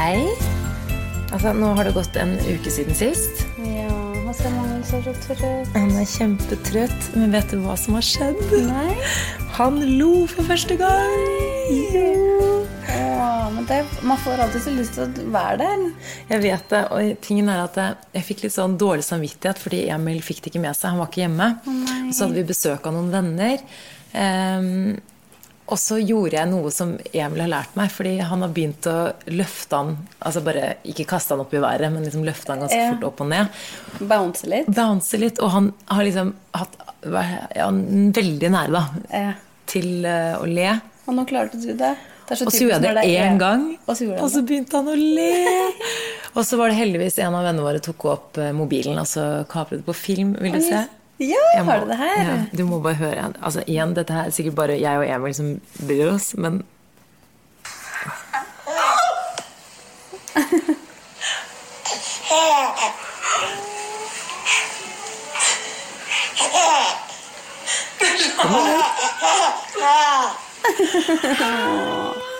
Hei. Altså, nå har det gått en uke siden sist. Ja, Hasse Magnus er så trøtt. Han er kjempetrøtt, men vet du hva som har skjedd? Nei. Han lo for første gang! Jo. Ja, men det, man får alltid så lyst til å være der. Jeg vet det, og tingen er at jeg, fikk litt sånn dårlig samvittighet fordi Emil fikk det ikke med seg. Han var ikke hjemme. og så hadde vi besøk av noen venner. Ehm, og så gjorde jeg noe som Emil har lært meg, fordi han har begynt å løfte han Altså bare ikke kaste han opp i været, men liksom løfte han ganske fort opp og ned. Bounce litt. Bounce litt. Og han har liksom hatt ja, veldig nære da, Ja. til eh, å le. Og nå klarte du det. Det så Og så gjorde jeg det én gang, Og så og så begynte han å le. Og så var det heldigvis en av vennene våre tok opp eh, mobilen og så kapret det på film. Vil du se? Ja, Jeg har du det her? Ja, du må bare høre. Altså igjen, Dette her er sikkert bare jeg og Emil som bryr oss, men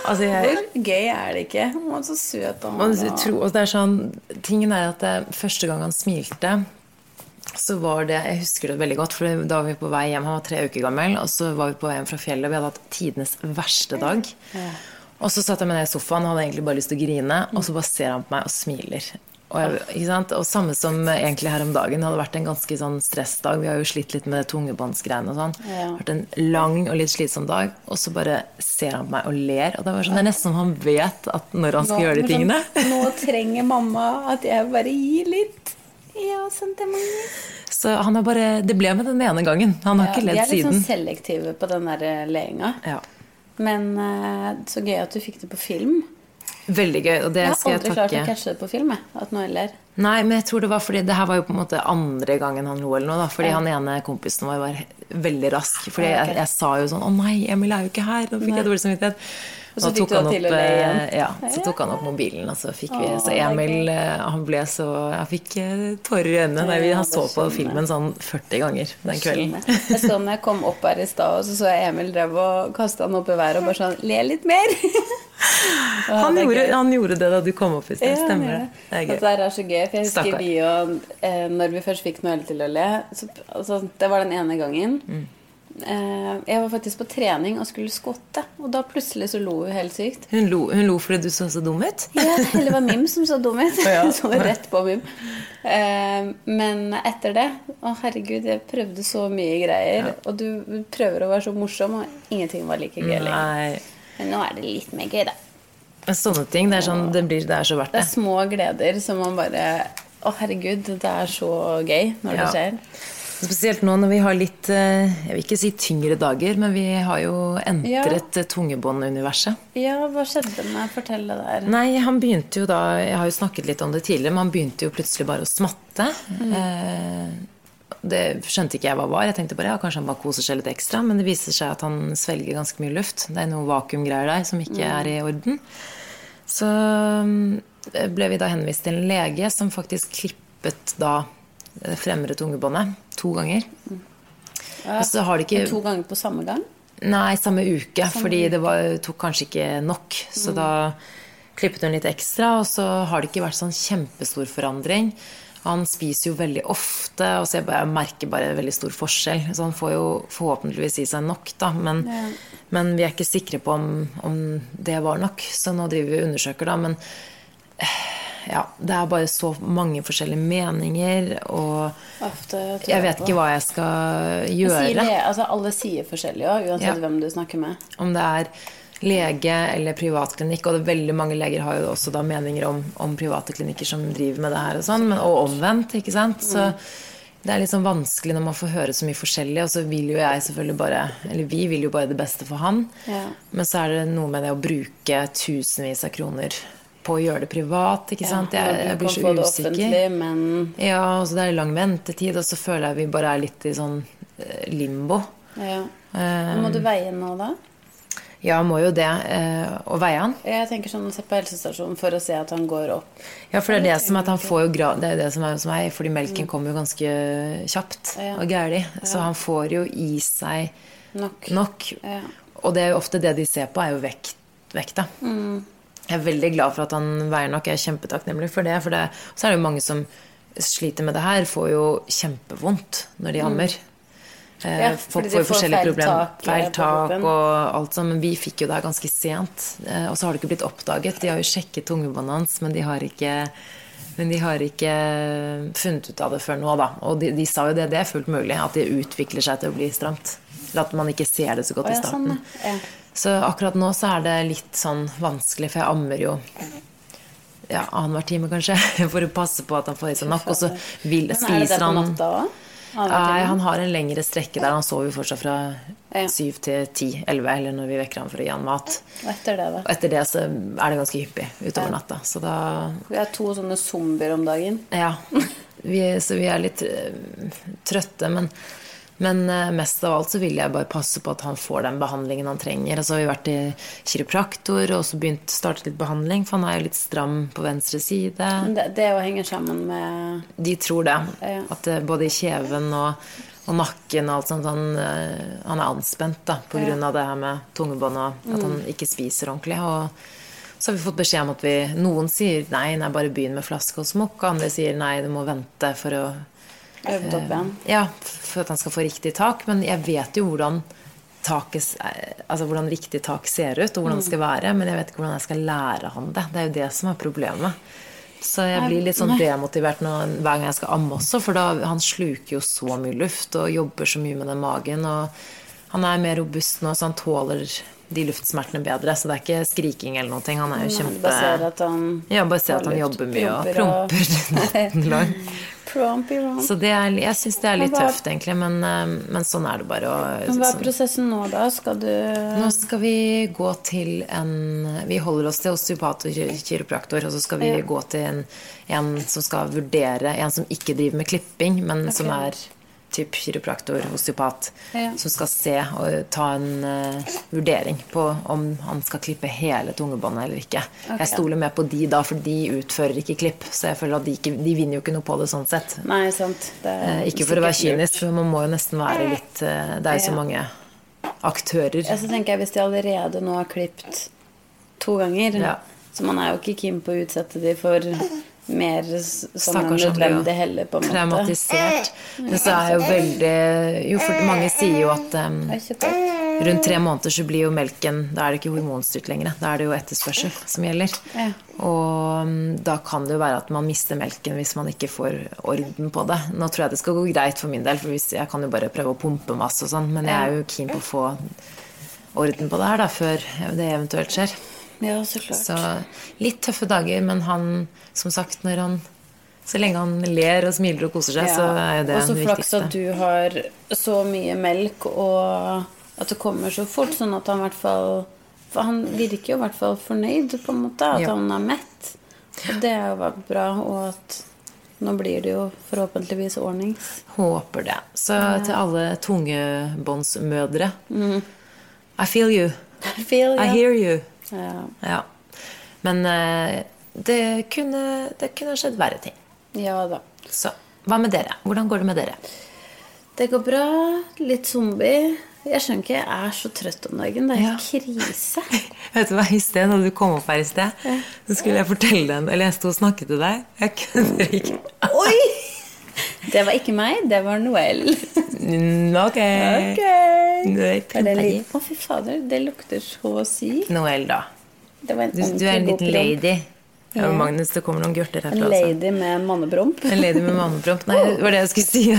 Altså jeg, Hvor gøy er det ikke? Han var så søt. Og Man og det er sånn, tingen er at det, første gang han smilte, så var det Jeg husker det veldig godt, for da var vi på vei hjem. Han var tre uker gammel, og så var vi på vei hjem fra fjellet, og vi hadde hatt tidenes verste dag. Og så satt jeg med ned i sofaen og hadde egentlig bare lyst til å grine, og så bare ser han på meg og smiler. Og, jeg, og samme som egentlig her om dagen. Det hadde vært en ganske sånn stressdag. Vi har jo slitt litt med tungebåndsgreiene og sånn. Ja. Vært en lang og litt slitsom dag. Og så bare ser han på meg og ler. Og det, var sånn, det er nesten som han vet at når han skal Nå- gjøre de tingene. sånn, Nå trenger mamma at jeg bare gir litt. Ja, sentimentet. Så han har bare Det ble med den ene gangen. Han har ikke vi ledd er litt sånn selektive på den der leginga. leinga. Ja. Men eh, så gøy at du fikk det på film. Veldig gøy, og det Jeg har skal jeg aldri klart å catche det på film. At noen ler. Nei, men jeg tror det var fordi Det her var jo på en måte andre gangen han lo, eller noe. da Fordi han ene kompisen vår var veldig rask. Fordi Ja, jeg, jeg sa jo sånn 'Å nei, Emil er jo ikke her'. Nå fikk jeg dårlig samvittighet. Så tok han opp, eh, Ja, så tok han opp mobilen, og så fikk vi Så Emil, eh, han ble så Jeg fikk eh, tårer i øynene. Han så på filmen sånn 40 ganger den kvelden. Jeg så når jeg kom opp her i stad, og så så jeg Emil drev og kasta han opp i været og bare sånn Le litt mer! Han gjorde, han gjorde det da du kom opp i sted. Stemmer det. Det er det er så gøy, for jeg husker vi og Når vi først fikk Noelle til å le så, altså, Det var den ene gangen. Eh, jeg var faktisk på trening og skulle skotte, og da plutselig så lo hun helt sykt. Hun lo, hun lo fordi du så så dum ut? Ja, eller det var Mim som så dum ut. Ja. så rett på Mim. Eh, men etter det Å, herregud, jeg prøvde så mye greier. Og du prøver å være så morsom, og ingenting var like gøy lenger. Men nå er det litt mer gøy, da. Sånne ting, det er, sånn, det, blir, det er så verdt Det det. er små gleder som man bare Å, herregud, det er så gøy når det Ja. skjer. Spesielt nå når vi har litt eh, Jeg vil ikke si tyngre dager, men vi har jo entret ja. tungebånduniverset. Ja, hva skjedde med Fortell det der. Nei, han begynte jo da Jeg har jo snakket litt om det tidligere, men han begynte jo plutselig bare å smatte. Eh, det skjønte ikke jeg hva var. Jeg tenkte bare ja, kanskje han bare koser seg litt ekstra. Men det viser seg at han svelger ganske mye luft. Det er noe vakuumgreier der som ikke er i orden. Så mm, ble vi da henvist til en lege som faktisk klippet da det fremre tungebåndet to ganger. Og så har det ikke To ganger på samme gang? Nei, samme uke, fordi det var, tok kanskje ikke nok. Så da klippet hun litt ekstra, og så har det ikke vært sånn kjempestor forandring. Han spiser jo veldig ofte, og så jeg, bare, jeg merker bare veldig stor forskjell. Så han får jo forhåpentligvis i seg nok, da. Men, men vi er ikke sikre på om, om det var nok, så nå driver vi og undersøker, da. Men ja, det er bare så mange forskjellige meninger, og tror jeg vet ikke hva jeg skal gjøre. Sier det, altså, alle sier forskjellig òg, uansett Ja. hvem du snakker med. om det er lege eller privatklinikk. Og det, veldig mange leger har jo også da meninger om, om private klinikker som driver med det her, og sånn, men, og omvendt. ikke sant? Så det er litt sånn vanskelig når man får høre så mye forskjellig. Og så vil jo jeg selvfølgelig bare Eller vi vil jo bare det beste for han. Ja. Men så er det noe med det å bruke tusenvis av kroner på å gjøre det privat. ikke sant? Ja, Jeg, jeg blir så usikker. men Ja, og så det er lang ventetid, og så føler jeg vi bare er litt i sånn eh, limbo. ja. Um, Må du veie nå, da? Ja, må jo det. eh, Og veie han. Jeg tenker sånn se på helsestasjonen for å se at han går opp. Ja, for det er det som at han får jo gra Det er det som er hos meg, fordi melken kommer jo ganske kjapt Ja. og gæli. Så han får jo i seg Nok. nok. Ja. Og det er jo ofte det de ser på, er jo vekt, vekta. Jeg er veldig glad for at han veier nok. Jeg er kjempetakknemlig for det. For det, så er det jo mange som sliter med det her, får jo kjempevondt når de ammer. Mm. Ja, Folk får jo forskjellige problemer. Feil tak og alt sånt. Men vi fikk jo det her ganske sent. Eh, Og så har det ikke blitt oppdaget. De har jo sjekket tungebåndet hans, men de har ikke men de har ikke funnet ut av det før nå, da. Og de, de sa jo det, det er fullt mulig. At det utvikler seg til å bli stramt. Eller at man ikke ser det så godt i ja, starten. sånn, ja. Så akkurat nå så er det litt sånn vanskelig, for jeg ammer jo ja, annenhver time, kanskje, for å passe på at han får i seg nok. Og så vil, Men er det det spiser på han natta òg? Nei, han har en lengre strekke der. Han sover jo fortsatt fra syv til ti, elleve, eller når vi vekker ham for å gi han mat. Og etter det, da? Og etter det så er det ganske hyppig utover natta. Så da Vi er to sånne zombier om dagen. Ja. Vi, så vi er litt eh, trøtte, men, men eh, mest av alt så vil jeg bare passe på at han får den behandlingen han trenger. Altså, så har vi vært i kiropraktor og så begynt startet litt behandling, for han er jo litt stram på venstre side. Det, det jo henger sammen med De tror det. Ja. At både i kjeven og, og nakken og alt sånt han, eh, han er anspent da, på grunn av det her med tungebånd og at Mm. han ikke spiser ordentlig. Og så har vi fått beskjed om at vi Noen sier nei, nei, bare begynn med flaske og smokk. Andre sier nei, du må vente for å øvd opp igjen. Ja, for at han skal få riktig tak. Men jeg vet jo hvordan taket, altså hvordan riktig tak ser ut, og hvordan det skal være. Men jeg vet ikke hvordan jeg skal lære han det. Det er jo det som er problemet. Så jeg blir litt sånn demotivert når, hver gang jeg skal amme også, for da, han sluker jo så mye luft og jobber så mye med den magen. Og han er mer robust nå, så han tåler de luftsmertene bedre. Så det er ikke skriking eller noe. Han er jo kjempe Bare ser at han Ja, bare se at han jobber mye og promper og- natten lang. Prompy romp. Så det er, jeg syns det er litt tøft, egentlig, men, eh, men sånn er det bare. Og, Men hva er sånn. prosessen nå, da? Skal du Nå skal vi gå til en Vi holder oss til osteopat og ki- kiropraktor, og så skal vi Ja. gå til en, en som skal vurdere En som ikke driver med klipping, men som er typ kiropraktor, osteopat, Ja. som skal se og ta en uh, vurdering på om han skal klippe hele tungebåndet eller ikke. Okay. Jeg stoler med på de da, for de utfører ikke klipp, så jeg føler at de, ikke, de vinner jo ikke noe på det sånn sett. Nei, sant. Det Eh, Ikke for å være kynisk, for man må jo nesten være litt uh, Det er jo så mange aktører. Ja, så tenker jeg Hvis de allerede nå har klippet to ganger, Ja. så man er jo ikke keen på å utsette de for mer som en nødvendig heller, på en måte. Traumatisert. Men så er jo veldig Jo, for mange sier jo at um, rundt tre måneder så blir jo melken Da er det ikke hormonstyrt lenger. Da er det jo etterspørsel som gjelder. Og da kan det jo være at man mister melken hvis man ikke får orden på det. Nå tror jeg det skal gå greit for min del, for jeg kan jo bare prøve å pumpe masse og sånn, men jeg er jo keen på å få orden på det her da, før det eventuelt skjer. Ja, så klart. Så litt tøffe dager, men han, som sagt, når han Så lenge han ler og smiler og koser seg, så er jo det Og så flaks viktigste. at du har så mye melk, og at det kommer så fort, sånn at han i hvert fall For han virker jo i hvert fall fornøyd, på en måte, at Ja. han er mett. Og det er jo bra, og at nå blir det jo forhåpentligvis ordnings. Håper det. Så til alle tungebåndsmødre I feel you. Feel, I hear you. Ja. Ja. Men eh, det kunne, det kunne skjedd verre ting. ja da. Så hva med dere? Hvordan går det med dere? Det går bra. Litt zombie. Jeg skjønner ikke, jeg er så trøtt om dagen. Det er Ja. krise. Vet du hva, I sted, når du kom opp her i sted, så skulle jeg fortelle deg Eller jeg sto og snakket til deg. Jeg kunne ikke Oi! Det var ikke meg, det var Noel. Mm, Ok. okay. Å, fy fader, det lukter så sykt. Noel, da. Det var en Du, er en liten lady. Ja, Ja. Magnus, det kommer noen gørter En herfra. Altså. lady med mannepromp. En lady med mannepromp. Nei, det var det jeg skulle si.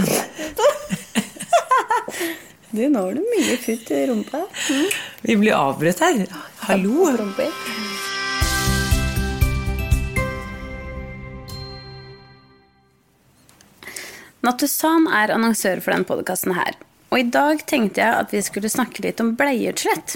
Du, nå har du mye futt i rumpa. Mm. Vi blir avbrutt her. Hallo. Promper. Natusan er annonsør for denne podkasten her. Og i dag tenkte jeg at vi skulle snakke litt om bleieutslett.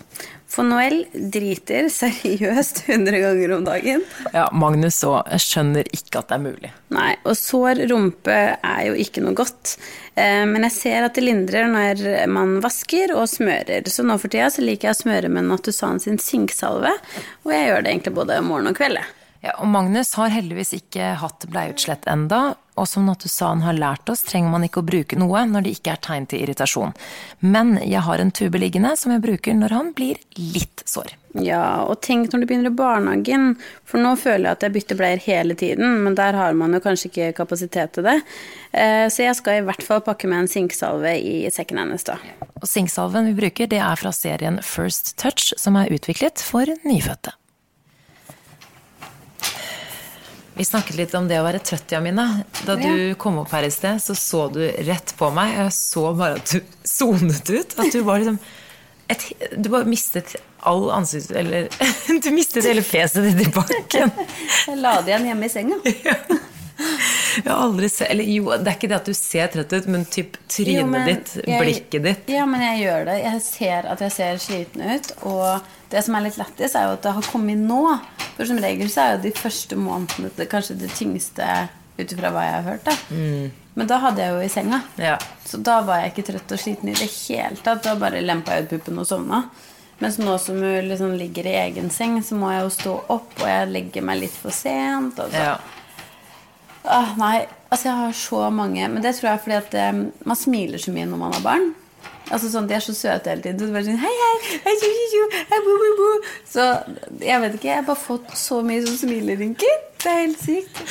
For Noel driter seriøst 100 ganger om dagen. Ja, Magnus òg. Jeg skjønner ikke at det er mulig. Nei, og sår rumpe er jo ikke noe godt. Eh, Men jeg ser at det lindrer når man vasker og smører. Så nå for tida så liker jeg å smøre med Nattusan sin sinksalve. Og jeg gjør det egentlig både morgen og kveld. Ja, og Magnus har heldigvis ikke hatt bleieutslett enda, og som Nattusan har lært oss, trenger man ikke å bruke noe når det ikke er tegn til irritasjon. Men jeg har en tube liggende som jeg bruker når han blir litt sår. Ja, og tenk når du begynner i barnehagen, for nå føler jeg at jeg bytter bleier hele tiden, men der har man jo kanskje ikke kapasitet til det. Eh, Så jeg skal i hvert fall pakke med en sinksalve i sekken hennes, da. Og sinksalven vi bruker, det er fra serien First Touch, som er utviklet for nyfødte. Vi snakket litt om det å være trøtt, Jamina. Da du kom opp her i sted, så så du rett på meg. Jeg så bare at du sonet ut. At du var liksom et, Du bare mistet all ansikt... Eller du mistet hele fjeset ditt i bakken. Jeg la det igjen hjemme i senga. Jeg har aldri sett Eller jo, det er ikke det at du ser trøtt ut, men typ trynet Jo, men ditt, jeg- blikket ditt. Ja, men jeg gjør det. Jeg ser at jeg ser sliten ut. Og det som er litt lættis, er jo at det har kommet nå. For som regel så er jo de første månedene det, kanskje det tyngste ut ifra hva jeg har hørt. Da. Men da hadde jeg jo i senga. Ja. Så da var jeg ikke trøtt og sliten i det hele tatt. Da bare lempa jeg ut puppen og sovna. Mens nå som hun liksom ligger i egen seng, så må jeg jo stå opp, og jeg legger meg litt for sent. Og så. ja. Ah, nei, altså jeg har så mange Men det tror jeg er fordi at um, man smiler så mye når man har barn. Altså sånn, De er så søte hele tiden. Du bare sånn, hei, hei, hei, hei, hei, hei, bo, bo, bo. Så jeg vet ikke, jeg har bare fått så mye sånn smilerynker. Det er helt sykt.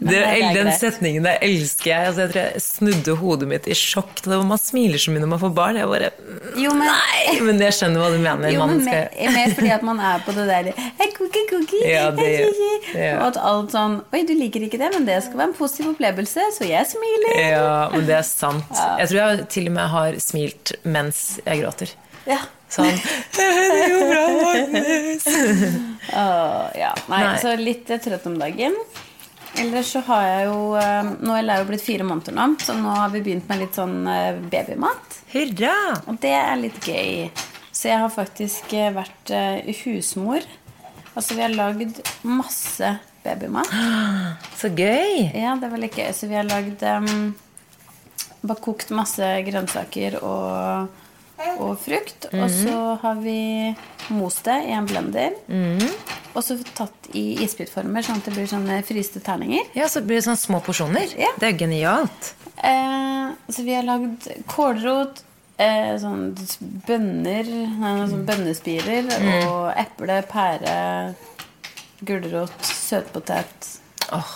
Det, det er den setningen der elsker jeg. Altså, jeg tror jeg snudde hodet mitt i sjokk. Da man smiler så mye når man får barn. Jeg bare Jo, men, Nei! Men jeg skjønner hva du mener. jo, man men mer, mer fordi at man er på det der hei, cookie, cookie, Ja, det- ja. Og at alt sånn Oi, du liker ikke det, men det skal være en positiv opplevelse, så jeg smiler. ja, men det er sant. Jeg tror jeg til og med har smilt mens jeg gråter. Ja. Sånn Det går bra, Magnus. Åh, ja. Nei, Nei. så litt eh, trøtt om dagen. Ellers så har jeg jo Nå er er jo blitt fire måneder nå, så nå har vi begynt med litt sånn eh, babymat. Hurra! Og det er litt gøy. Så jeg har faktisk eh, vært eh, husmor. Altså, vi har lagd masse babymat. Så gøy. Ja, det var litt gøy. Så vi har lagd um, Bare kokt masse grønnsaker og, og frukt. Og så har vi most det i en blender. Og så tatt i isbitformer, sånn at det blir sånne fryste terninger. Ja, så blir det sånne små porsjoner. Ja. Det er genialt. Eh, så vi har lagd kålrot, eh, sånn bønner, nei, sånn bønnespirer og eple, pære, gulrot, søtpotet. Åh,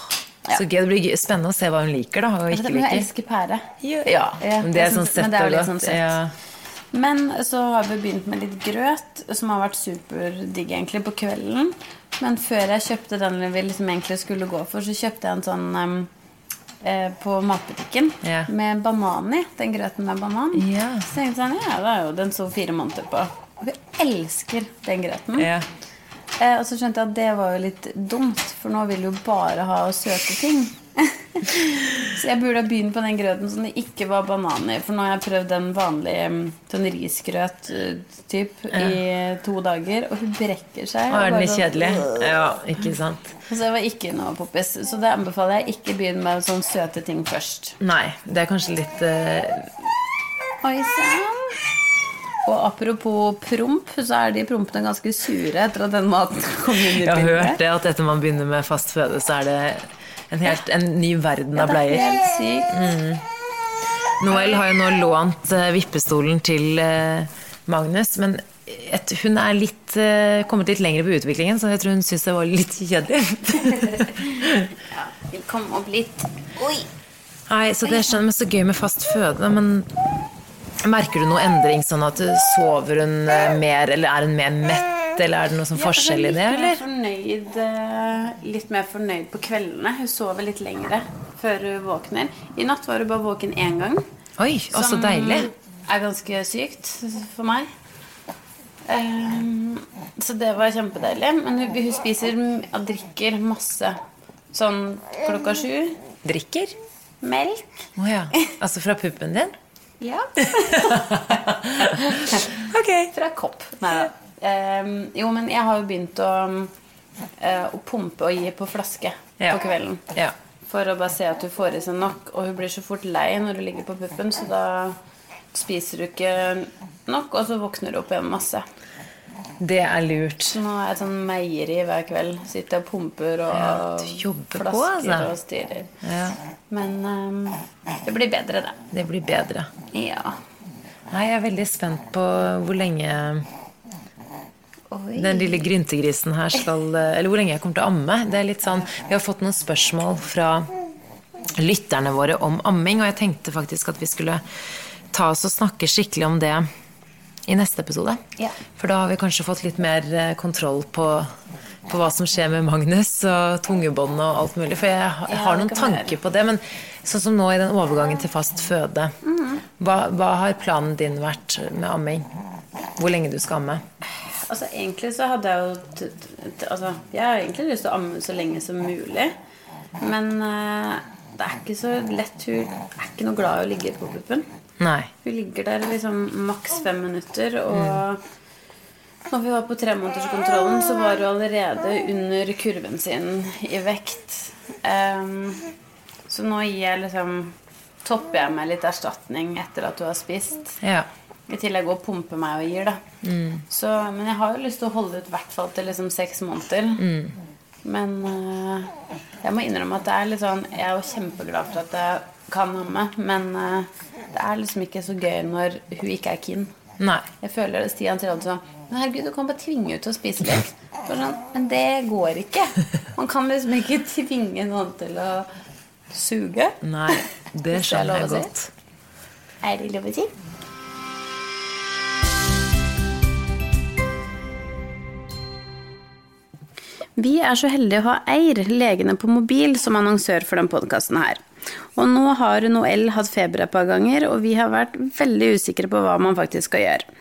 Så gøy. Det blir spennende å se hva hun liker da, og ikke Men jeg elsker pære. Ja, Ja, men det er sånn søtt og godt. sånn. Ja. Men så har vi begynt med litt grøt, som har vært superdigg egentlig på kvelden. Men før jeg kjøpte den vi liksom egentlig skulle gå for, så kjøpte jeg en sånn um, eh, på matbutikken yeah. med banan i. Den grøten med banan. Yeah. Så tenkte jeg sånn, ja, det er jo den så fire måneder på. Og jeg elsker den grøten. Yeah. Eh, og så skjønte jeg at det var jo litt dumt, for nå vil du jo bare ha søte ting. så jeg burde ha begynt på den grøten som det ikke var banan i. For nå har jeg prøvd den vanlige mm, sånn risgrøt typ, typ, i to dager, og hun brekker seg. Og er den litt sånn, kjedelig? øh. Ja, ikke sant? Så det var ikke noe poppis. Så det anbefaler jeg ikke begynn med sånne søte ting først. Nei, det er kanskje litt uh... Oi sann. Og apropos promp, så er de prompene ganske sure etter at den maten kom inn i Jeg har hørt det, at etter man begynner med fast føde, så er det en, helt, en ny verden av bleier. Ja, helt sykt. Noel har jo nå lånt uh, vippestolen til uh, Magnus, men et, hun er litt, uh, kommet litt lenger på utviklingen, så jeg tror hun syns det var litt kjedelig. Ja, vi kom opp litt. Oi! Nei, så det er sånn, men så gøy med fast føde, men merker du noe endring sånn at sover hun mer, eller er hun mer mett, eller er det noe sånn forskjell i det, eller? fornøyd, eh, litt mer fornøyd på kveldene. Hun sover litt lengre før hun våkner. I natt var hun bare våken én gang. Oi, også så som deilig. er ganske sykt for meg. Um, så det var kjempedeilig. Men hun, hun spiser og drikker masse. Sånn klokka sju. Drikker? Melk. Å ja. Altså fra puppen din? Ja. Ok. Fra kopp. Nei da. Ehm, jo, men jeg har jo begynt å, eh, å pumpe og gi på flaske Ja. på kvelden. Ja. For å bare se at hun får i seg nok. Og hun blir så fort lei når hun ligger på puppen, så da spiser hun ikke nok, og så våkner hun opp igjen masse. Det er lurt. Så nå er jeg sånn meieri hver kveld. Sitter og pumper og Ja, flasker på, altså. og styrer. Ja, Men um, det blir bedre, det. det blir bedre. Ja. Nei, jeg er veldig spent på hvor lenge Oi. den lille gryntegrisen her skal Eller hvor lenge jeg kommer til å amme. Det er litt sånn Vi har fått noen spørsmål fra lytterne våre om amming, og jeg tenkte faktisk at vi skulle ta oss og snakke skikkelig om det i neste episode. Ja. For da har vi kanskje fått litt mer eh, kontroll på, på hva som skjer med Magnus og tungebånd og alt mulig. For jeg, jeg har noen tanker på det. Men sånn som nå i den overgangen til fast føde, Mhm. hva, hva har planen din vært med amming? Hvor lenge du skal amme? Altså Egentlig så hadde jeg jo Altså, jeg har egentlig lyst til å amme så lenge som mulig. Men uh, det er ikke så lett. Hun er ikke noe glad i å ligge på puppen. Nei. Hun ligger der liksom maks fem minutter, og når vi var på tremånederskontrollen, så var hun allerede under kurven sin i vekt. Um, så nå gir jeg liksom Topper jeg med litt erstatning etter at hun har spist. Ja. I tillegg å pumpe meg og gir, da. Så, men jeg har jo lyst til å holde ut i hvert fall til liksom seks måneder. Men uh, jeg må innrømme at det er litt sånn Jeg er jo kjempeglad for at jeg kan amme, men uh, det er liksom ikke så gøy når hun ikke er keen. Nei. Jeg føler det Stian sier alltid sånn Men herregud, du kan bare tvinge henne til å spise litt. Sånn, men det går ikke. Man kan liksom ikke tvinge noen til å suge. Nei. Det er skjønner jeg si. godt. Er det lov å si? Vi er så heldige å ha Eir, legene på mobil, som annonsør for den podkasten her. Og nå har Noel hatt feber et par ganger, og vi har vært veldig usikre på hva man faktisk skal gjøre.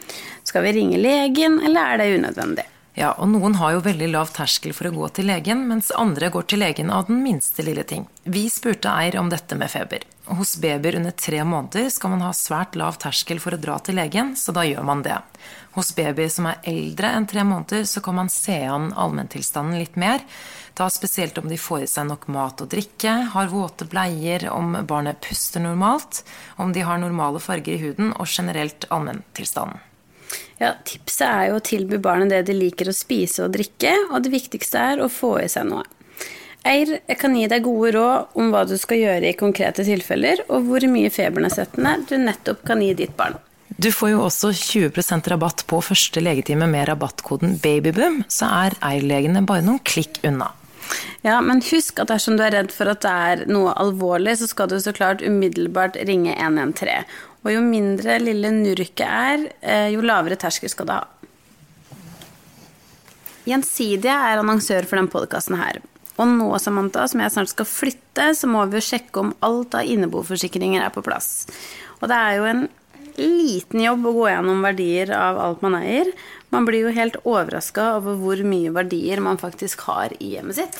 Skal vi ringe legen, eller er det unødvendig? Ja, og noen har jo veldig lav terskel for å gå til legen, mens andre går til legen av den minste lille ting. Vi spurte Eir om dette med feber. Hos babyer under tre måneder skal man ha svært lav terskel for å dra til legen, så da gjør man det. Hos babyer som er eldre enn tre måneder, så kan man se an allmenntilstanden litt mer. Da spesielt om de får i seg nok mat og drikke, har våte bleier, om barnet puster normalt, om de har normale farger i huden og generelt allmenntilstanden. Ja, Tipset er jo å tilby barnet det de liker å spise og drikke, og det viktigste er å få i seg noe. Eir jeg kan gi deg gode råd om hva du skal gjøre i konkrete tilfeller, og hvor mye febernedsettende du nettopp kan gi ditt barn. Du får jo også 20% rabatt på første legetime med rabattkoden BABYBOOM, så er Eir-legene bare noen klikk unna. Ja, men husk at dersom du er redd for at det er noe alvorlig, så skal du så klart umiddelbart ringe 113. Og jo mindre lille nurket er, eh, jo lavere terskel skal det ha. Gjensidige er annonsør for denne podkasten. Og nå, Samantha, som jeg snart skal flytte, så må vi jo sjekke om alt av inneboforsikringer er på plass. Og det er jo en liten jobb å gå gjennom verdier av alt man eier. Man blir jo helt overraska over hvor mye verdier man faktisk har i hjemmet sitt.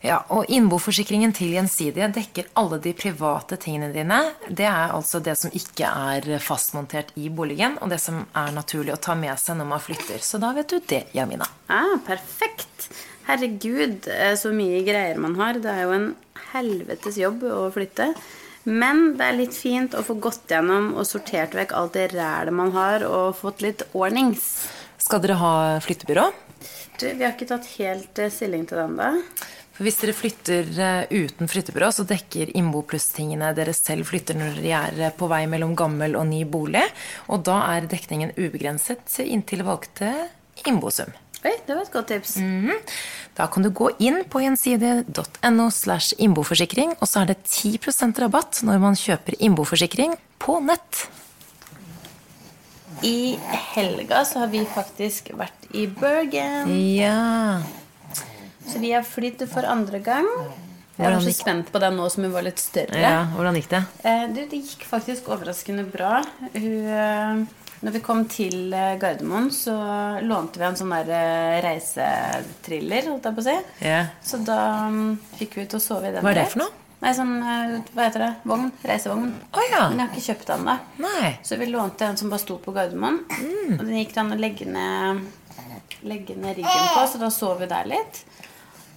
Ja, og Innboforsikringen til Gjensidige dekker alle de private tingene dine. Det er altså det som ikke er fastmontert i boligen, og det som er naturlig å ta med seg når man flytter. Så da vet du det, Jamina. Ah, perfekt. Herregud, eh, så mye greier man har. Det er jo en helvetes jobb å flytte. Men det er litt fint å få gått gjennom og sortert vekk alt det rælet man har, og fått litt ordnings. Skal dere ha flyttebyrå? Du, vi har ikke tatt helt eh, stilling til den da. Hvis dere flytter eh, uten flyttebyrå, så dekker Innbo pluss-tingene dere selv flytter når dere er eh, på vei mellom gammel og ny bolig. Og da er dekningen ubegrenset inntil valgte Innbosum. Oi, det var et godt tips. Da kan du gå inn på gjenside.no slash innboforsikring, og så er det 10% rabatt når man kjøper innboforsikring på nett. I helga så har vi faktisk vært i Bergen. Ja. Så vi har flydd for andre gang. Jeg var så spent på den nå som hun var litt større. ja. Hvordan gikk det? Eh, du, det gikk faktisk overraskende bra. Hun, eh, når vi kom til eh, Gardermoen, så lånte vi en sånn der reisetriller, holdt jeg på å si. Ja. Så da mm, fikk vi til å sove i den. Hva er det for noe? Nei, sånn, hva heter det? Vogn? Reisevogn. Oh, ja. Men jeg har ikke kjøpt den da. Så vi lånte en som bare sto på Gardermoen. Mm. Og den gikk det an å legge ned, legge ned ryggen på, så da sov vi der litt.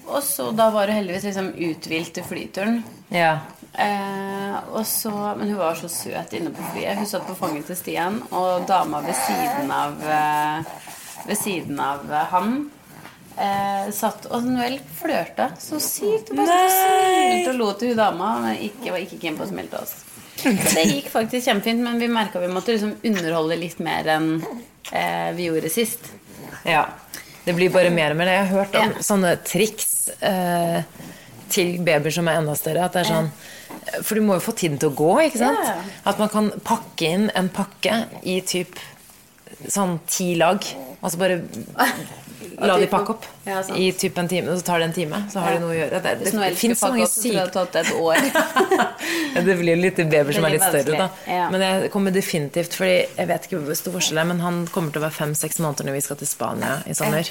Og så da var hun heldigvis liksom uthvilt til flyturen. Ja. Eh, og så, men hun var så søt inne på flyet. Hun satt på fanget til Stian, og dama ved siden av eh, ved siden av eh, han. Eh, satt Og Noel flørta så sykt. Hun Bare så smilte og lo til hun dama. Men ikke, var ikke keen på å smile til oss. Så det gikk faktisk kjempefint, men vi merka vi måtte liksom underholde litt mer enn eh, vi gjorde sist. Ja. Det blir bare mer og mer. Jeg har hørt om Ja. sånne triks eh, til babyer som er enda større. At det er sånn For du må jo få tiden til å gå, ikke sant? Yeah. At man kan pakke inn en pakke i typ sånn ti lag. Altså bare la de pakke opp Ja, i typ en time, og så tar det en time. Så har de noe å gjøre. Det, det, det fins så mange syke. Ja, Det blir litt baby som er litt større, da. ja. Men jeg kommer definitivt Fordi jeg vet ikke hvor stor forskjell er, men han kommer til å være fem-seks måneder når vi skal til Spania i sommer.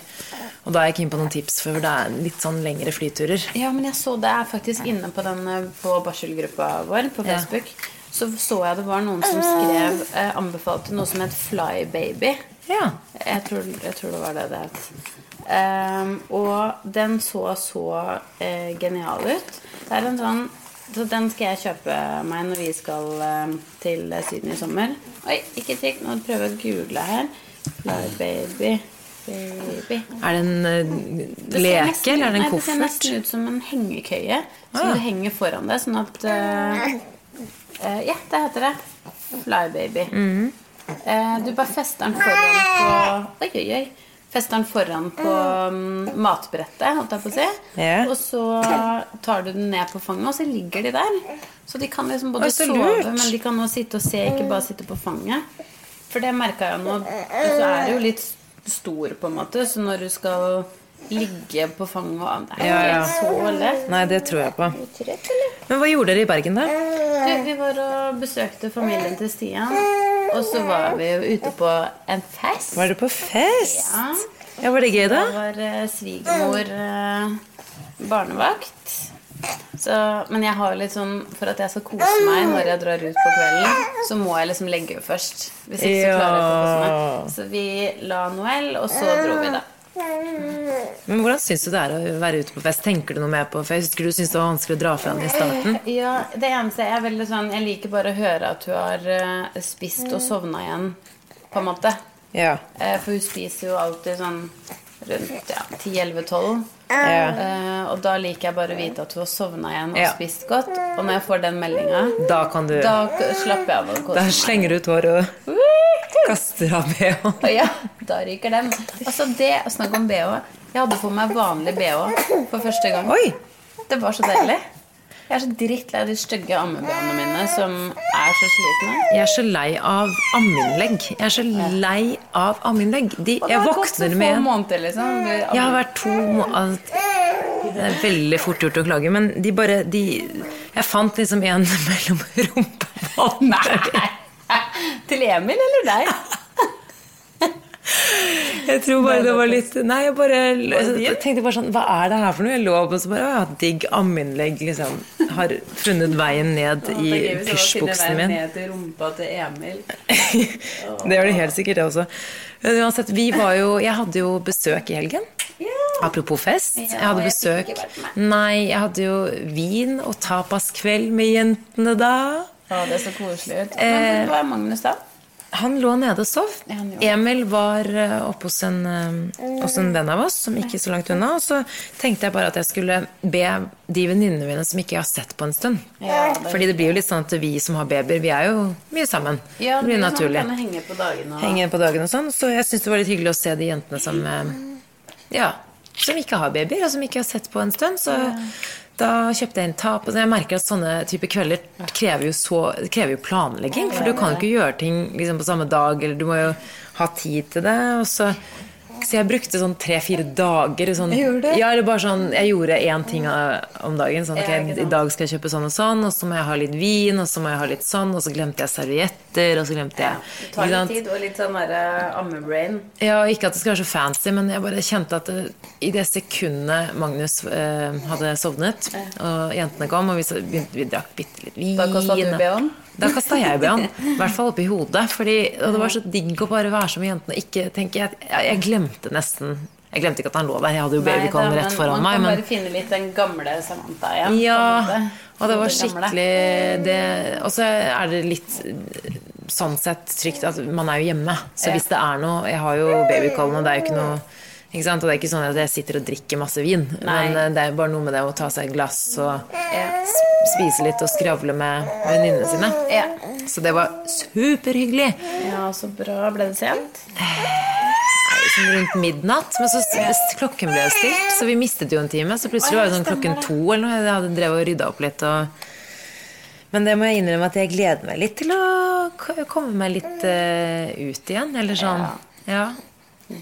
Og da er jeg keen på noen tips, for det er litt sånn lengre flyturer. Ja, men jeg så det er faktisk inne på den eh, på barselgruppa vår på Ja. Facebook. Så så jeg det var noen som skrev eh, anbefalte noe som het Flybaby. Ja. Jeg tror, jeg tror det var det det het. Um, og den så så uh, genial ut. Det er en sånn Så den skal jeg kjøpe meg når vi skal uh, til Syden i sommer. Oi, ikke trikk. Nå prøver jeg å google her. Fly Baby. Er det en eh, Det leke, nesten- eller er det en nei, Det ser nesten ut som en hengekøye som Ah. du henger foran deg, sånn at uh, uh, Ja, det heter det. Flybaby. Mhm. Eh, du bare fester den foran på Oi, oi, oi. Fester den foran på mm, matbrettet, holdt jeg på å si. Ja. Og så tar du den ned på fanget, og så ligger de der. Så de kan liksom både sove, lurt. men de kan også sitte og se, ikke bare sitte på fanget. For det merka jeg nå. Så er det jo litt stor, på en måte, så når du skal ligge på fanget og Det er Ja, ja. så lett. Nei, det tror jeg på. Men hva gjorde dere i Bergen, da? Du, vi var og besøkte familien til Stian, og så var vi jo ute på en fest. Var du på fest? Ja. Ja, Var det gøy, da? Da var uh, svigermor uh, barnevakt. Så, men jeg har litt sånn For at jeg skal kose meg når jeg drar ut på kvelden, så må jeg liksom legge først. Hvis ikke så klarer jeg ikke å kose meg. Så vi la Noel, og så dro vi, da. Men Hvordan syns du det er å være ute på fest? Tenker du noe mer på fest? Husker du syntes det var vanskelig å dra fra henne i starten? Ja, det eneste er veldig sånn Jeg liker bare å høre at hun har eh, spist og sovna igjen, på en måte. Ja. Eh, For hun spiser jo alltid sånn rundt ja, 10-11-12. ja. Eh, og da liker jeg bare å vite at hun har sovna igjen og Ja. spist godt. Og når jeg får den meldinga, Da du da slapper jeg av Da slenger du ut håret og kaster av bh. Ja, da ryker den. Altså det, Snakk om bh. Jeg hadde på meg vanlig bh for første gang. Oi! Det var så deilig. Jeg er så drittlei av de stygge ammebh-ene mine som er så slitne. Jeg er så lei av ammeinnlegg. Jeg er så lei av ammeinnlegg. Jeg våkner med en måneder, liksom. Jeg har vært to måneder Det er veldig fort gjort å klage, men de bare de, Jeg fant liksom en mellom rumpeballene. Nei. Til Emil eller deg? Jeg tror bare det var litt Nei, jeg bare jeg tenkte bare sånn Hva er det her for noe? Jeg lå og så bare Å, digg ammeinnlegg, liksom. Har funnet veien ned i pysjbuksen min. ned til rumpa til Emil. Det gjør det helt sikkert, det også. Men uansett, vi var jo Jeg hadde jo besøk i helgen. Apropos fest. Jeg hadde besøk. Nei, jeg hadde jo vin og tapaskveld med jentene da. Å, det så koselig ut. Eh, Men hvor er Magnus, da? Han lå nede og sov. Ja. Emil var eh, oppe hos en, eh, hos en venn av oss som ikke så langt unna. Og så tenkte jeg bare at jeg skulle be de venninnene mine som ikke jeg har sett på en stund. Ja, det- Fordi det blir jo litt sånn at vi som har babyer, vi er jo mye sammen. Ja, det blir sånn naturlig. Sånn, henge på dagene. og- Henge på dagen og sånn. Så jeg syns det var litt hyggelig å se de jentene som Ja, som ikke har babyer, og som ikke har sett på en stund. Så da kjøpte jeg inn tap. Og jeg merker at sånne type kvelder krever jo, så, krever jo planlegging. For du kan jo ikke gjøre ting liksom, på samme dag, eller du må jo ha tid til det. Og så, så jeg brukte sånn tre-fire dager. Sånn, Gjorde? Ja, eller bare sånn Jeg gjorde én ting om dagen. Sånn, Ja, ok, ikke sant. I dag skal jeg kjøpe sånn og sånn, og så må jeg ha litt vin, og så må jeg ha litt sånn, og så glemte jeg servietter, og så glemte jeg Det tar litt tid og litt sånn derre ammebrain. Ja, ikke at det skal være så fancy, men jeg bare kjente at det, i det sekundet Magnus eh, hadde sovnet, og jentene kom, og vi, så begynte, vi drakk bitte litt vin Da kosta du BH-en? Da kasta jeg BH-en. I hvert fall oppi hodet. Fordi, og det var så digg å bare være som jentene. Ikke tenke, jeg, jeg, glemte nesten Jeg glemte ikke at han lå der. Jeg hadde jo babycallen rett foran foran Man meg. kan Men bare finne litt den gamle Samantha igjen. ja, og det var skikkelig det, Og så er det litt sånn sett trygt at man er jo hjemme. Så hvis det er noe Jeg har jo babycallen, og det er jo ikke noe ikke sant? Og det er ikke sånn at jeg sitter og drikker masse vin, Nei. men eh, det er bare noe med det å ta seg et glass og Ja. spise litt og skravle med venninnene sine. ja. Så det var superhyggelig. Ja, så bra. Ble det sent? Liksom rundt midnatt, men så klokken ble stilt, så vi mistet jo en time. Så plutselig var det sånn klokken to eller noe. Jeg hadde drevet og rydda opp litt og Men det må jeg innrømme at jeg gleder meg litt til å komme meg litt uh, ut igjen. Eller sånn. Ja.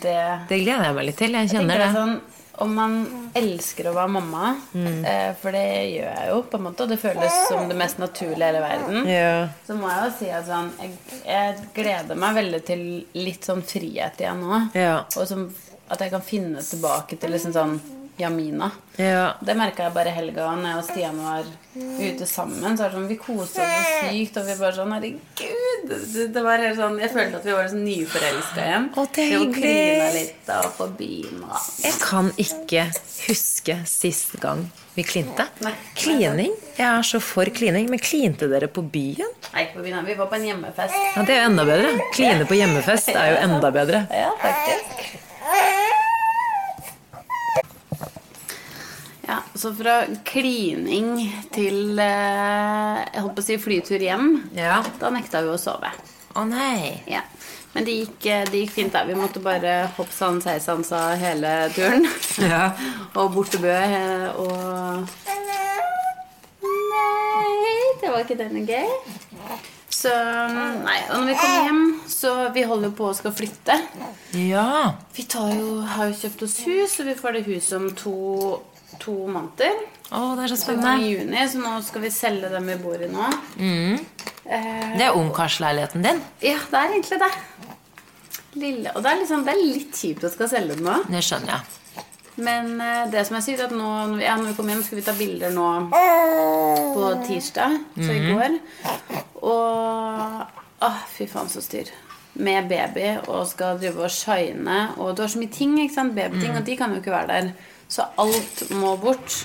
Det Det gleder jeg meg litt til. Jeg Jeg kjenner det er det. sånn, Om man elsker å være mamma, Mm. eh, for det gjør jeg jo, på en måte, og det føles som det mest naturlige i hele verden, Ja. så må jeg jo si at sånn, jeg, jeg gleder meg veldig til litt sånn frihet igjen nå. Ja. Og som, at jeg kan finne tilbake til liksom sånn Jamina. ja. Det merka jeg bare i helga når jeg og Stian var ute sammen. Så er det sånn, Vi kosa oss så sykt, og vi bare sånn Herregud! Det, det var helt sånn, Jeg følte at vi var sånn nyforelska igjen. Å, det er hyggelig. litt og på byen Jeg kan ikke huske sist gang vi klinte. Nei. Klining? Jeg er så for klining. Men klinte dere på byen? Nei, ikke på byen. Vi var på en hjemmefest. Ja, Det er jo enda bedre. Kline på hjemmefest er jo enda bedre. Ja, faktisk. Ja, så fra klining til eh, Jeg holdt på å si flytur hjem. Ja. Da nekta vi å sove. Å nei. Ja. Men det gikk, eh, det gikk fint. da Vi måtte bare hopp sann seisan sa hele turen. Ja. og bort til Bø eh, og Nei, det var ikke denne gøy. Så Nei. Og når vi kommer hjem, så Vi holder på å skal flytte. Ja. Vi tar jo, har jo kjøpt oss hus, og vi får det huset om to, to måneder. Å, det er så spennende. I juni, så nå skal vi selge dem vi bor i nå. Eh, Det er ungkarsleiligheten din. ja, det er egentlig det. Lille, og det er, liksom, det er litt kjipt å skal selge den nå. Det skjønner jeg. Men eh, det som er sykt, at nå, ja, når vi kommer hjem, skal vi ta bilder nå på tirsdag, så i går. Og Å, fy faen, så styr. Med baby og skal drive og shine. Og du har så mye ting, ikke sant? babyting, og de kan jo ikke være der. Så alt må bort.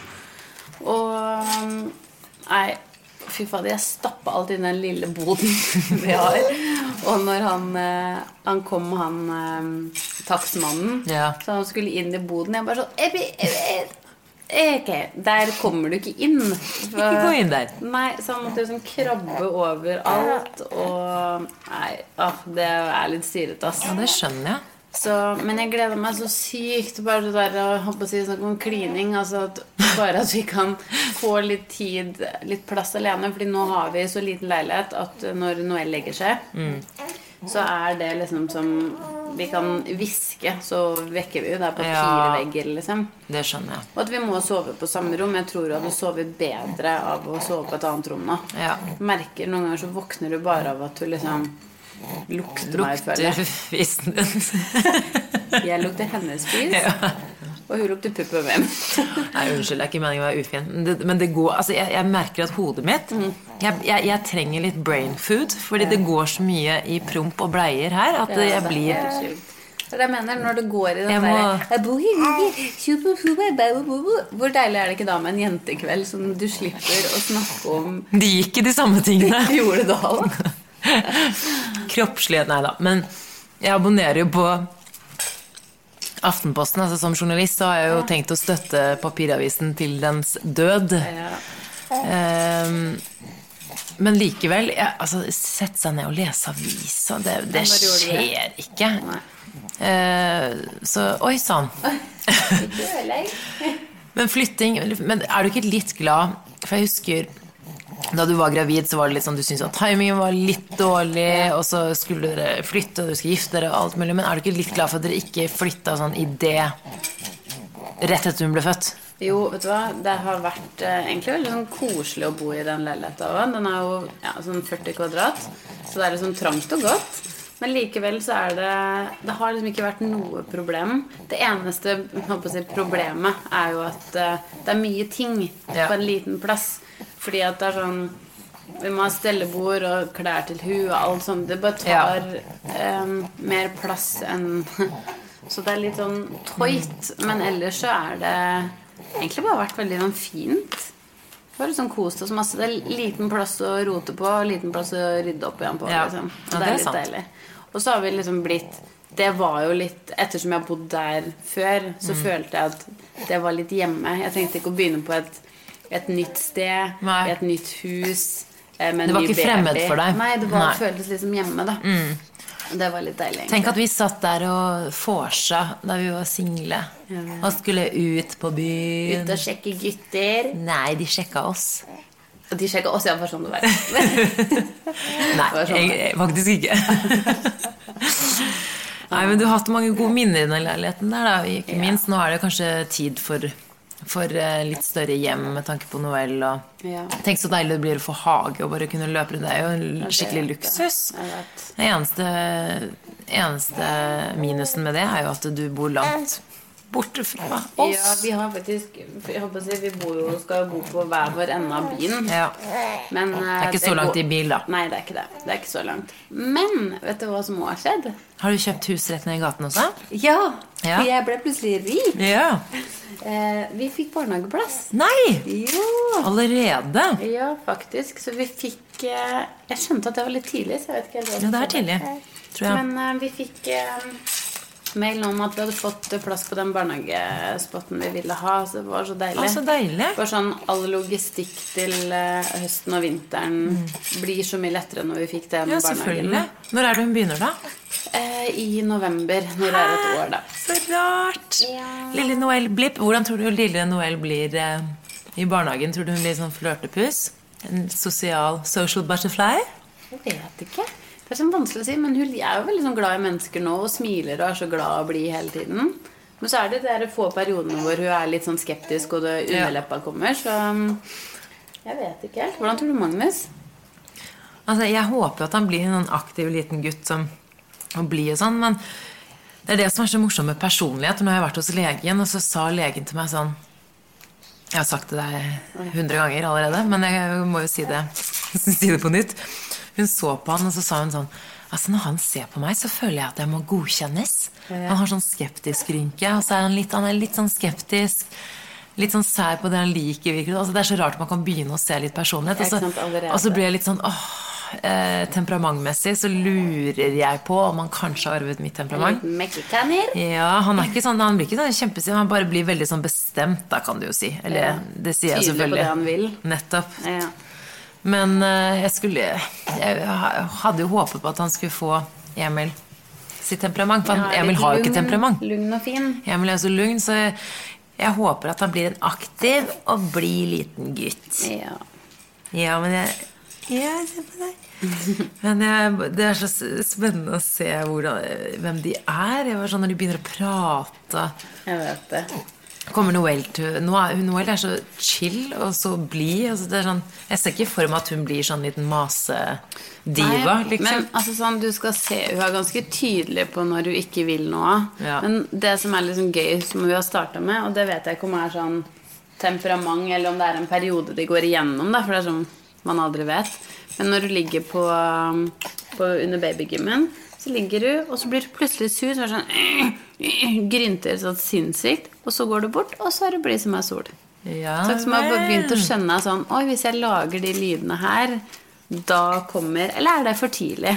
Og Nei, fy fader, jeg stappa alt i den lille boden vi har. Og når han, eh, han kom, han eh, takstmannen, Ja. så han skulle inn i boden Jeg bare sånn «Ebi, ebi, Ok, der kommer du ikke inn. For- Ikke gå inn der. Nei, så han måtte liksom krabbe over alt. Og Nei, ah, det er litt styrete, ass. Ja, det skjønner jeg. Så, men jeg gleder meg så sykt bare det der å si, sånn om klining. Altså at, bare at vi kan få litt tid, litt plass alene. Fordi nå har vi så liten leilighet at når Noel legger seg, så er det liksom som Vi kan hviske, så vekker vi jo. Det er på Ja. fire vegger, liksom. Det skjønner jeg. Og at vi må sove på samme rom. Jeg tror du hadde sovet bedre av å sove på et annet rom nå. Ja. Merker Noen ganger så våkner du bare av at du liksom lukter meg, føler Lukter jeg. fisen din. Jeg lukter hennes fis, og hun lukter pupp og vem. Nei, unnskyld, det er ikke meningen å være ufin. Men det, men det går, altså jeg, jeg merker at hodet mitt jeg, jeg, jeg trenger litt brain food. Fordi det går så mye i promp og bleier her at jeg blir. Det det jeg mener. Når det går i den må- derre. Hvor deilig er det ikke da med en jentekveld som du slipper å snakke om De gikk i de samme tingene. Jordedal? Kroppslige Nei da. Men jeg abonnerer jo på Aftenposten. altså Som journalist så har jeg jo tenkt å støtte papiravisen til dens død. Ja. Um, men likevel ja, altså, Sette seg ned og lese avisa, det, det skjer ikke. Eh, så oi sann. Men flytting Men er du ikke litt glad For jeg husker da du var gravid, så var det litt sånn du syntes at timingen var litt dårlig, og så skulle dere flytte, og dere skulle gifte dere, og alt mulig. Men er du ikke litt glad for at dere ikke flytta sånn i det rett etter hun ble født? Jo, vet du hva? Det har vært eh, egentlig veldig sånn koselig å bo i den leiligheta òg. Den er jo ja, sånn 40 kvadrat, så det er liksom trangt og godt. Men likevel så er det Det har liksom ikke vært noe problem. Det eneste si, problemet er jo at eh, det er mye ting Ja. på en liten plass. Fordi at det er sånn Vi må ha stellebord og klær til hu og alt sånt. Det bare tar eh, mer plass enn Så det er litt sånn toit. Men ellers så er det egentlig bare vært veldig sånn fint. Bare sånn kost oss masse. Det er liten plass å rote på, liten plass å rydde opp igjen på. Ja. Liksom. Og det det er er litt sant. deilig. Og så har vi liksom blitt Det var jo litt Ettersom jeg har bodd der før, så Mm. følte jeg at det var litt hjemme. Jeg trengte ikke å begynne på et, et nytt sted, Nei. et nytt hus. eh, Det var ikke fremmed for deg. Nei, det var, Nei. Føltes liksom hjemme, da. Mm. Det var litt deilig. egentlig. Tenk at vi satt der og vorsa da vi var single. Og skulle ut på byen. Ut og sjekke gutter. Nei, de sjekka oss. Og de sjekka oss, ja, for sånn det var. Nei, sånn. jeg, faktisk ikke. Nei, men du har hatt mange gode minner i den leiligheten der, da. Ikke minst. Nå er det kanskje tid for, for eh, litt større hjem med tanke på Noel og Ja. Tenk så deilig det blir å få hage og bare kunne løpe rundt. Det er jo en skikkelig luksus. Den eneste, eneste minusen med det er jo at du bor langt borte fra oss. Ja, vi har faktisk jeg håper å si, Vi bor jo, skal jo bo på hver vår ende av byen. Ja. Men, eh, Det er ikke så langt i bil, da. Nei, det er ikke det. Det er ikke så langt. Men vet du hva som har skjedd? Har du kjøpt hus rett ned i gaten også? Ja! Ja. For jeg ble plutselig rik. Ja. Eh, vi fikk barnehageplass. Nei! Jo! Allerede? Ja, faktisk. Så vi fikk eh, Jeg skjønte at det var litt tidlig, så jeg vet ikke helt hva Ja, det er tidlig, tror jeg. Men eh, vi fikk eh, mail om at vi hadde fått plass på den barnehagespotten vi ville ha. Så det var så deilig. Så deilig. Bare sånn all logistikk til eh, høsten og vinteren blir så mye lettere når vi fikk den Mm. Ja, barnehagen. Når er det hun begynner, da? Eh, I november, når det er et år, da. Så rart. Ja. Lille Noel Blipp. Hvordan tror du lille Noel blir eh, i barnehagen? Tror du hun blir sånn flørtepus? En sosial social butterfly? Jeg vet ikke. Det er sånn vanskelig å si, men hun er jo veldig sånn glad i mennesker nå og smiler og er så glad å bli hele tiden. Men så er det de få periodene hvor hun er litt sånn skeptisk, og det underleppa kommer. Så um, jeg vet ikke helt. Hvordan tror du Magnus? Altså, jeg håper at han blir en sånn aktiv liten gutt som blir og sånn, men det er det som er så morsomt med personlighet. Nå har jeg vært hos legen, og så sa legen til meg sånn Jeg har sagt det deg hundre ganger allerede, men jeg må jo si det, si det på nytt. Hun så på han, og så sa hun sånn Altså Når han ser på meg, så føler jeg at jeg må godkjennes. Han har sånn skeptisk rynke, og så er han litt, han er litt sånn skeptisk. Litt sånn sær på det han liker. Altså, det er så rart man kan begynne å se litt personlighet. Og så, og så blir jeg litt sånn åh, eh, Temperamentmessig så lurer jeg på om han kanskje har arvet mitt temperament. Meksikaner? Ja, Han er ikke sånn, han blir ikke sånn kjempesint, han bare blir veldig sånn bestemt, da kan du jo si. Eller det sier jeg Tydelig på selvfølgelig. det han vil. Nettopp. Ja. Men eh, jeg skulle Jeg hadde jo håpet på at han skulle få Emil sitt temperament. For Ja, Emil har jo ikke lugn- temperament. Lugn og fin. Emil er jo så lugn, så jeg, jeg håper at han blir en aktiv og blid liten gutt. Ja. Ja, men jeg Ja, se på deg. Men jeg, det er så spennende å se hvordan, hvem de er. Jeg var sånn Når de begynner å prate Jeg vet det. Kommer Noel til Noel er så chill og så blid. Altså sånn, jeg ser ikke for meg at hun blir sånn liten masediva. Liksom. Men altså sånn, du skal se Hun er ganske tydelig på når hun ikke vil noe. Ja. Men det som er liksom gøy, som hun har starta med, og det vet jeg ikke om er sånn temperament, eller om det er en periode de går igjennom, da, for det er sånn man aldri vet. Men når du ligger på, um, på under babygymmen, så ligger du, og så blir du plutselig sur, så sånn Grynter sånn sinnssykt, og så går du bort, og så er du blid som ei sol. Ja, Så som jeg har begynt å skjønne sånn Oi, hvis jeg lager de lydene her, da kommer Eller er det for tidlig?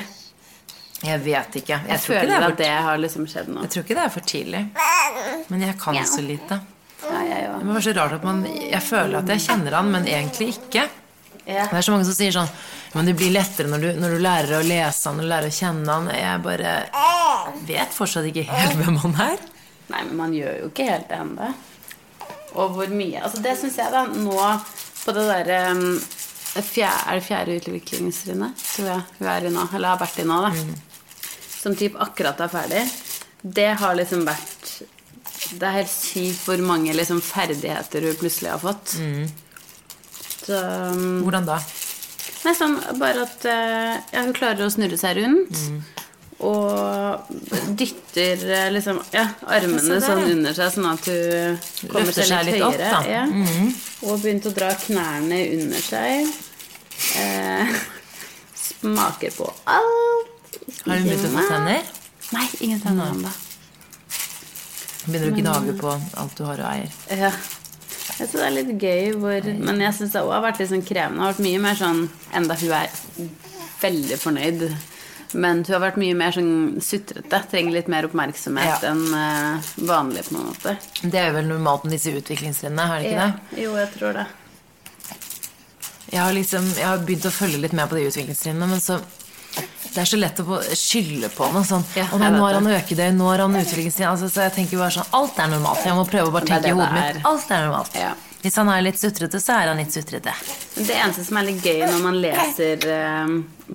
Jeg vet ikke. Jeg, Jeg, tror ikke føler det er at det har liksom skjedd nå. jeg tror ikke det er for tidlig. Men jeg kan ja. så lite. Ja, jeg Det var så rart at man Jeg føler at jeg kjenner han, men egentlig ikke. Ja. Det er så mange som sier sånn Men det blir lettere når du, når du lærer å lese han og lærer å kjenne han. Jeg bare vet fortsatt ikke helt hvem han er. Nei, men man gjør jo ikke helt det ennå. Og hvor mye Altså, det syns jeg, da, nå på det derre um, Er det fjerde utviklingstrinnet, tror jeg hun er i nå, eller har vært i nå, da. Som typ akkurat er ferdig. Det har liksom vært Det er helt sykt hvor mange liksom ferdigheter hun plutselig har fått. Så um, Hvordan da? Nei, sånn bare at eh, ja, hun klarer å snurre seg rundt. Og dytter eh, liksom ja, armene der, sånn under seg, sånn at hun kommer seg seg litt, litt opp, høyere. da. Ja. Og begynt å dra knærne under seg. Eh, smaker på alt. Har hun begynt å få tenner? Nei, ingen tenner ennå. Begynner å gnage på alt du har og eier. Ja. Jeg synes det er litt gøy hvor Men jeg syns det òg har vært litt sånn krevende. Det har vært mye mer sånn Enda hun er veldig fornøyd. Men hun har vært mye mer sånn sutrete. Trenger litt mer oppmerksomhet Ja. enn uh, vanlig, på en måte. Det er jo vel normalt med disse utviklingstrinnene, er det ikke det? Jo, jeg tror det. Jeg har, liksom, jeg har begynt å følge litt med på de utviklingstrinnene, men så det er så lett å skylde på noe sånn Ja, «Å nei, nå har han det. nå har han utviklingstrinn altså, Så jeg tenker bare sånn Alt er normalt. Jeg må prøve å bare tenke i hodet mitt. Alt er normalt. Ja. Hvis han er litt sutrete, så er han litt sutrete. Det eneste som er litt gøy når man leser eh,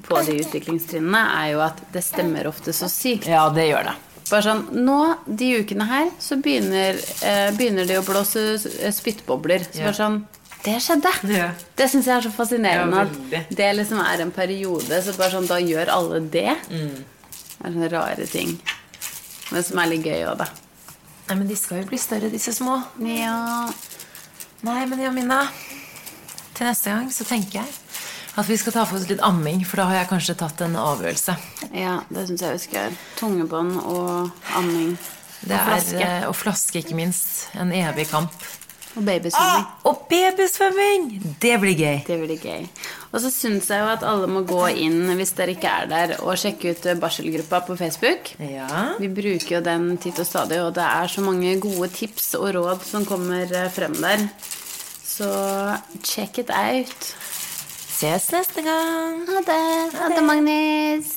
på de utviklingstrinnene, er jo at det stemmer ofte så sykt. Ja, det gjør det. Bare sånn, Nå, de ukene her, så begynner, eh, begynner det å blåse spyttbobler. Så bare sånn Det skjedde! Ja. Det syns jeg er så fascinerende. Ja, at det liksom er en periode, så bare sånn, da gjør alle det. Mm. Det er sånne rare ting. Men som er litt gøy òg, da. Nei, men de skal jo bli større, disse små. Ja. Nei, men Jamina, til neste gang så tenker jeg at vi skal ta for oss litt amming, for da har jeg kanskje tatt en avgjørelse. ja, det syns jeg vi skal gjøre. Tungebånd og amming. Det og er, flaske. eh, og flaske, ikke minst. En evig kamp. Og babysvømming. Og babysvømming! Det blir gøy. Det blir gøy. Og så syns jeg jo at alle må gå inn, hvis dere ikke er der, og sjekke ut eh, barselgruppa på Facebook. Ja. Vi bruker jo den titt og stadig, og det er så mange gode tips og råd som kommer eh, frem der. Så check it out. Ses neste gang. Ha det. Ha det, Magnus.